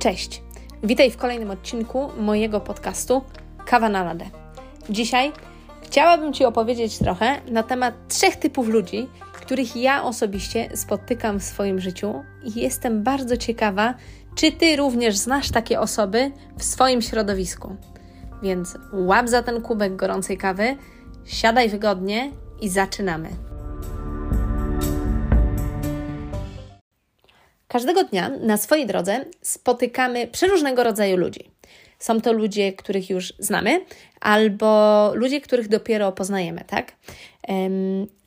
Cześć! Witaj w kolejnym odcinku mojego podcastu Kawa na ladę. Dzisiaj chciałabym Ci opowiedzieć trochę na temat trzech typów ludzi, których ja osobiście spotykam w swoim życiu i jestem bardzo ciekawa, czy Ty również znasz takie osoby w swoim środowisku. Więc łap za ten kubek gorącej kawy, siadaj wygodnie i zaczynamy. Każdego dnia na swojej drodze spotykamy przeróżnego rodzaju ludzi. Są to ludzie, których już znamy, albo ludzie, których dopiero poznajemy, tak?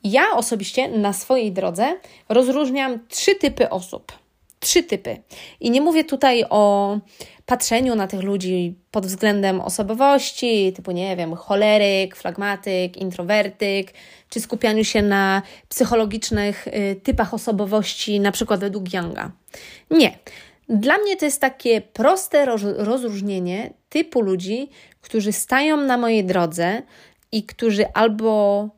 Ja osobiście na swojej drodze rozróżniam trzy typy osób. Trzy typy. I nie mówię tutaj o patrzeniu na tych ludzi pod względem osobowości, typu nie wiem, choleryk, flagmatyk, introwertyk, czy skupianiu się na psychologicznych y, typach osobowości, na przykład według Younga. Nie. Dla mnie to jest takie proste rozróżnienie typu ludzi, którzy stają na mojej drodze i którzy albo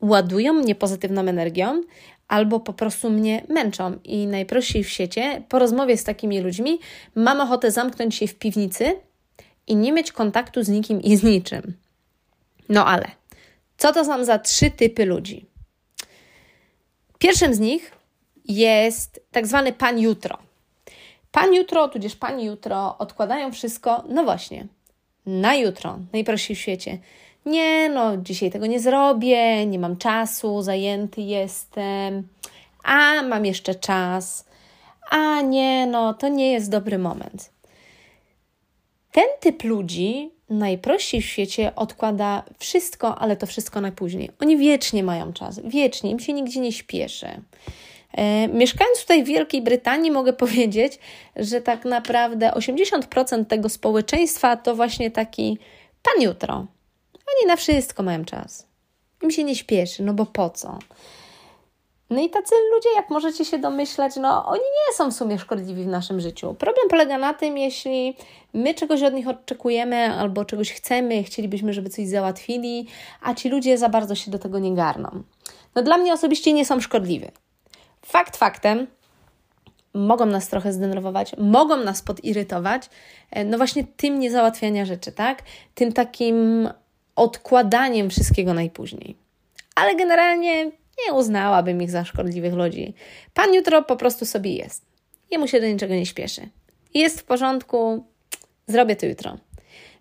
ładują mnie pozytywną energią, albo po prostu mnie męczą. I najprościej w świecie, po rozmowie z takimi ludźmi, mam ochotę zamknąć się w piwnicy i nie mieć kontaktu z nikim i z niczym. No ale, co to są za trzy typy ludzi? Pierwszym z nich jest tak zwany pan jutro. Pan jutro, tudzież pani jutro odkładają wszystko, no właśnie, na jutro, najprościej w świecie. Nie, no, dzisiaj tego nie zrobię, nie mam czasu, zajęty jestem, a mam jeszcze czas, a nie, no, to nie jest dobry moment. Ten typ ludzi najprościej w świecie odkłada wszystko, ale to wszystko na później. Oni wiecznie mają czas, wiecznie, im się nigdzie nie śpieszy. E, mieszkając tutaj w Wielkiej Brytanii, mogę powiedzieć, że tak naprawdę 80% tego społeczeństwa to właśnie taki pan jutro. Oni na wszystko mają czas. Im się nie śpieszy, no bo po co? No i tacy ludzie, jak możecie się domyślać, no oni nie są w sumie szkodliwi w naszym życiu. Problem polega na tym, jeśli my czegoś od nich oczekujemy albo czegoś chcemy, chcielibyśmy, żeby coś załatwili, a ci ludzie za bardzo się do tego nie garną. No dla mnie osobiście nie są szkodliwi. Fakt faktem, mogą nas trochę zdenerwować, mogą nas podirytować, e, no właśnie tym niezałatwiania rzeczy, tak? Tym takim odkładaniem wszystkiego najpóźniej. Ale generalnie nie uznałabym ich za szkodliwych ludzi. Pan jutro po prostu sobie jest. Jemu się do niczego nie śpieszy. Jest w porządku, zrobię to jutro.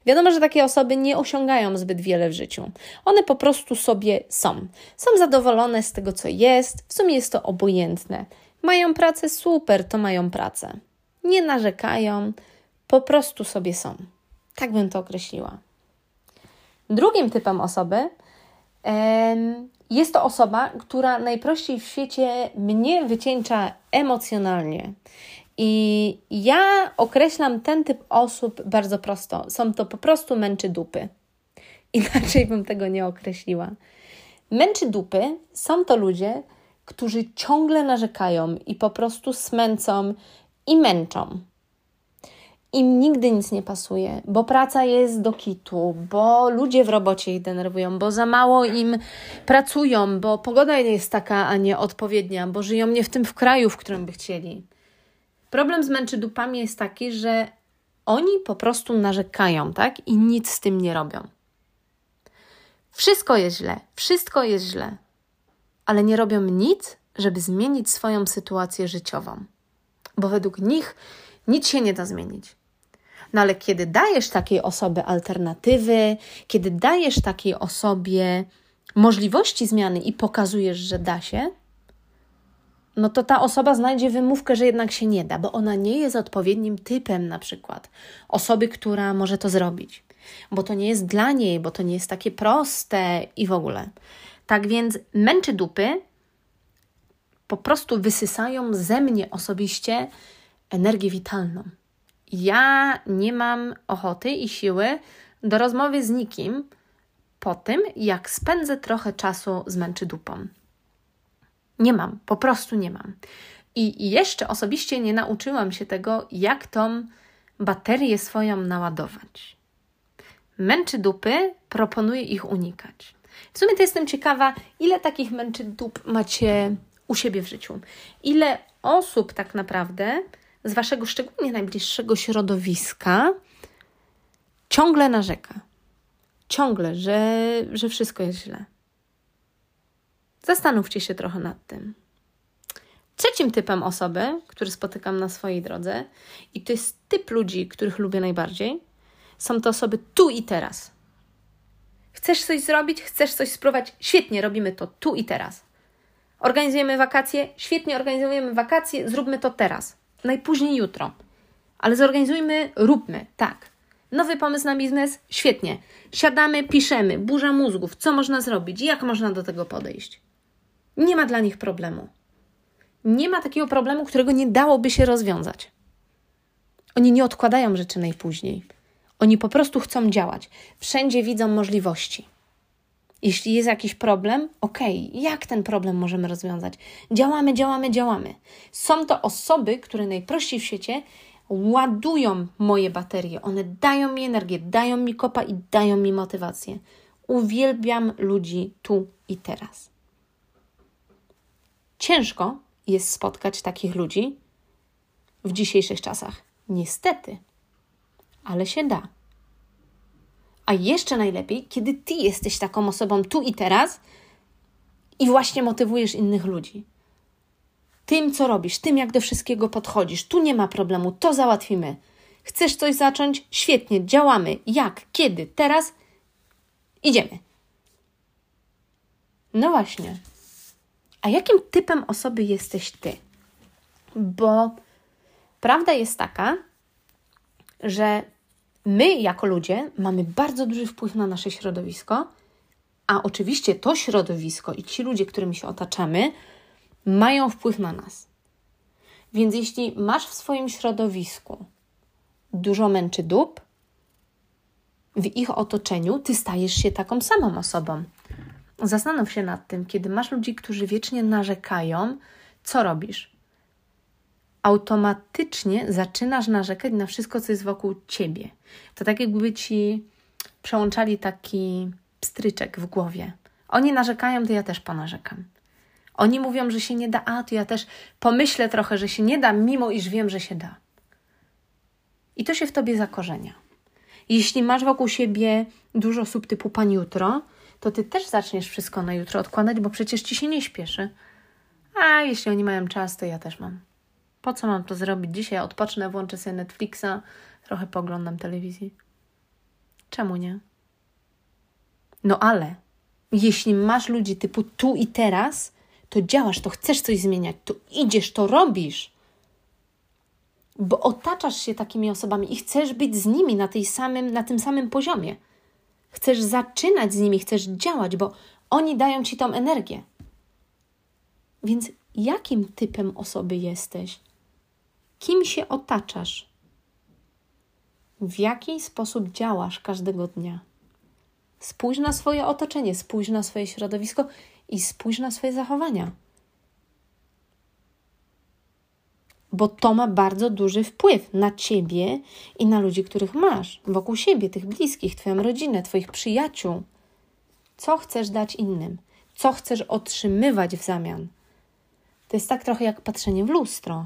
Wiadomo, że takie osoby nie osiągają zbyt wiele w życiu. One po prostu sobie są. Są zadowolone z tego, co jest, w sumie jest to obojętne. Mają pracę, super, to mają pracę. Nie narzekają, po prostu sobie są. Tak bym to określiła. Drugim typem osoby jest to osoba, która najprościej w świecie mnie wycieńcza emocjonalnie. I ja określam ten typ osób bardzo prosto. Są to po prostu męczy dupy. Inaczej bym tego nie określiła. Męczy dupy są to ludzie, którzy ciągle narzekają i po prostu smęcą i męczą. Im nigdy nic nie pasuje, bo praca jest do kitu, bo ludzie w robocie ich denerwują, bo za mało im pracują, bo pogoda jest taka, a nie odpowiednia, bo żyją nie w tym w kraju, w którym by chcieli. Problem z męczydupami jest taki, że oni po prostu narzekają, tak? I nic z tym nie robią. Wszystko jest źle, wszystko jest źle, ale nie robią nic, żeby zmienić swoją sytuację życiową, bo według nich nic się nie da zmienić. No ale kiedy dajesz takiej osobie alternatywy, kiedy dajesz takiej osobie możliwości zmiany i pokazujesz, że da się, no to ta osoba znajdzie wymówkę, że jednak się nie da, bo ona nie jest odpowiednim typem na przykład osoby, która może to zrobić, bo to nie jest dla niej, bo to nie jest takie proste i w ogóle. Tak więc męczy dupy po prostu wysysają ze mnie osobiście energię witalną. Ja nie mam ochoty i siły do rozmowy z nikim po tym, jak spędzę trochę czasu z męczy dupą. Nie mam, po prostu nie mam. I jeszcze osobiście nie nauczyłam się tego, jak tą baterię swoją naładować. Męczy dupy, proponuję ich unikać. W sumie to jestem ciekawa, ile takich męczy dup macie u siebie w życiu. Ile osób tak naprawdę z waszego szczególnie najbliższego środowiska ciągle narzeka. Ciągle, że, że wszystko jest źle. Zastanówcie się trochę nad tym. Trzecim typem osoby, który spotykam na swojej drodze, i to jest typ ludzi, których lubię najbardziej, są to osoby tu i teraz. Chcesz coś zrobić, chcesz coś spróbować? Świetnie, robimy to tu i teraz. Organizujemy wakacje? Świetnie, organizujemy wakacje, zróbmy to teraz. Najpóźniej jutro. Ale zorganizujmy, róbmy, tak. Nowy pomysł na biznes? Świetnie. Siadamy, piszemy, burza mózgów, co można zrobić, jak można do tego podejść. Nie ma dla nich problemu. Nie ma takiego problemu, którego nie dałoby się rozwiązać. Oni nie odkładają rzeczy najpóźniej. Oni po prostu chcą działać. Wszędzie widzą możliwości. Jeśli jest jakiś problem, ok, jak ten problem możemy rozwiązać? Działamy, działamy, działamy. Są to osoby, które najprościej w świecie ładują moje baterie. One dają mi energię, dają mi kopa i dają mi motywację. Uwielbiam ludzi tu i teraz. Ciężko jest spotkać takich ludzi w dzisiejszych czasach. Niestety, ale się da. A jeszcze najlepiej, kiedy ty jesteś taką osobą tu i teraz i właśnie motywujesz innych ludzi. Tym, co robisz, tym, jak do wszystkiego podchodzisz. Tu nie ma problemu, to załatwimy. Chcesz coś zacząć? Świetnie, działamy. Jak, kiedy, teraz? Idziemy. No właśnie. A jakim typem osoby jesteś ty? Bo prawda jest taka, że my jako ludzie mamy bardzo duży wpływ na nasze środowisko, a oczywiście to środowisko i ci ludzie, którymi się otaczamy, mają wpływ na nas. Więc jeśli masz w swoim środowisku dużo męczy dup, w ich otoczeniu ty stajesz się taką samą osobą. Zastanów się nad tym, kiedy masz ludzi, którzy wiecznie narzekają, co robisz? Automatycznie zaczynasz narzekać na wszystko, co jest wokół ciebie. To tak, jakby ci przełączali taki pstryczek w głowie. Oni narzekają, to ja też ponarzekam. Oni mówią, że się nie da, a to ja też pomyślę trochę, że się nie da, mimo iż wiem, że się da. I to się w tobie zakorzenia. Jeśli masz wokół siebie dużo osób typu pan jutro, to ty też zaczniesz wszystko na jutro odkładać, bo przecież ci się nie śpieszy. A jeśli oni mają czas, to ja też mam. Po co mam to zrobić? Dzisiaj odpocznę, włączę sobie Netflixa, trochę poglądam telewizji. Czemu nie? No ale jeśli masz ludzi typu tu i teraz, to działasz, to chcesz coś zmieniać, to idziesz, to robisz. Bo otaczasz się takimi osobami i chcesz być z nimi na, tej samym, na tym samym poziomie. Chcesz zaczynać z nimi, chcesz działać, bo oni dają ci tą energię. Więc jakim typem osoby jesteś? Kim się otaczasz? W jaki sposób działasz każdego dnia? Spójrz na swoje otoczenie, spójrz na swoje środowisko i spójrz na swoje zachowania. Bo to ma bardzo duży wpływ na ciebie i na ludzi, których masz wokół siebie, tych bliskich, Twoją rodzinę, Twoich przyjaciół. Co chcesz dać innym? Co chcesz otrzymywać w zamian? To jest tak trochę jak patrzenie w lustro.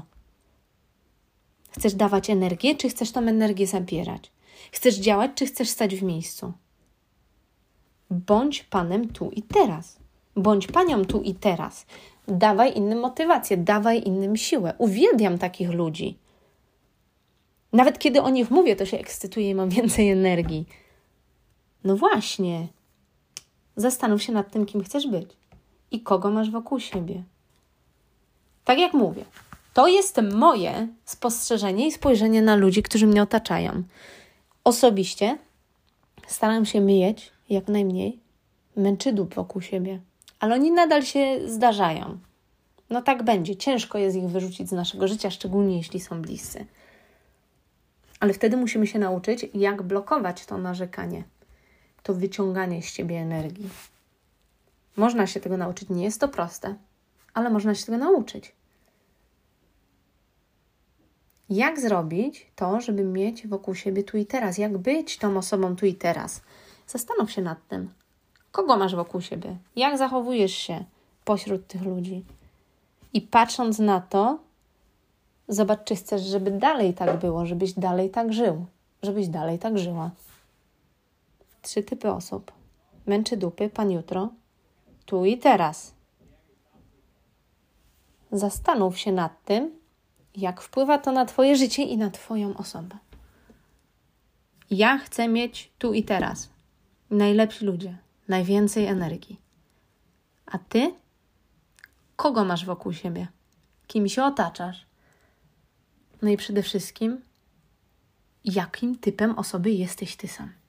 Chcesz dawać energię, czy chcesz tą energię zabierać? Chcesz działać, czy chcesz stać w miejscu? Bądź panem tu i teraz. Bądź panią tu i teraz. Dawaj innym motywację, dawaj innym siłę. Uwielbiam takich ludzi. Nawet kiedy o nich mówię, to się ekscytuję i mam więcej energii. No właśnie. Zastanów się nad tym, kim chcesz być i kogo masz wokół siebie. Tak jak mówię, to jest moje spostrzeżenie i spojrzenie na ludzi, którzy mnie otaczają. Osobiście staram się myjeć jak najmniej męczydób wokół siebie, ale oni nadal się zdarzają. No tak będzie. Ciężko jest ich wyrzucić z naszego życia, szczególnie jeśli są bliscy. Ale wtedy musimy się nauczyć, jak blokować to narzekanie, to wyciąganie z siebie energii. Można się tego nauczyć, nie jest to proste, ale można się tego nauczyć. Jak zrobić to, żeby mieć wokół siebie tu i teraz? Jak być tą osobą tu i teraz? Zastanów się nad tym. Kogo masz wokół siebie? Jak zachowujesz się pośród tych ludzi? I patrząc na to, Zobacz, czy chcesz, żeby dalej tak było, żebyś dalej tak żył, żebyś dalej tak żyła. Trzy typy osób. Męczy dupy, pan jutro, tu i teraz. Zastanów się nad tym, jak wpływa to na Twoje życie i na Twoją osobę. Ja chcę mieć tu i teraz najlepsi ludzie, najwięcej energii. A Ty? Kogo masz wokół siebie? Kim się otaczasz? No i przede wszystkim, jakim typem osoby jesteś Ty sam?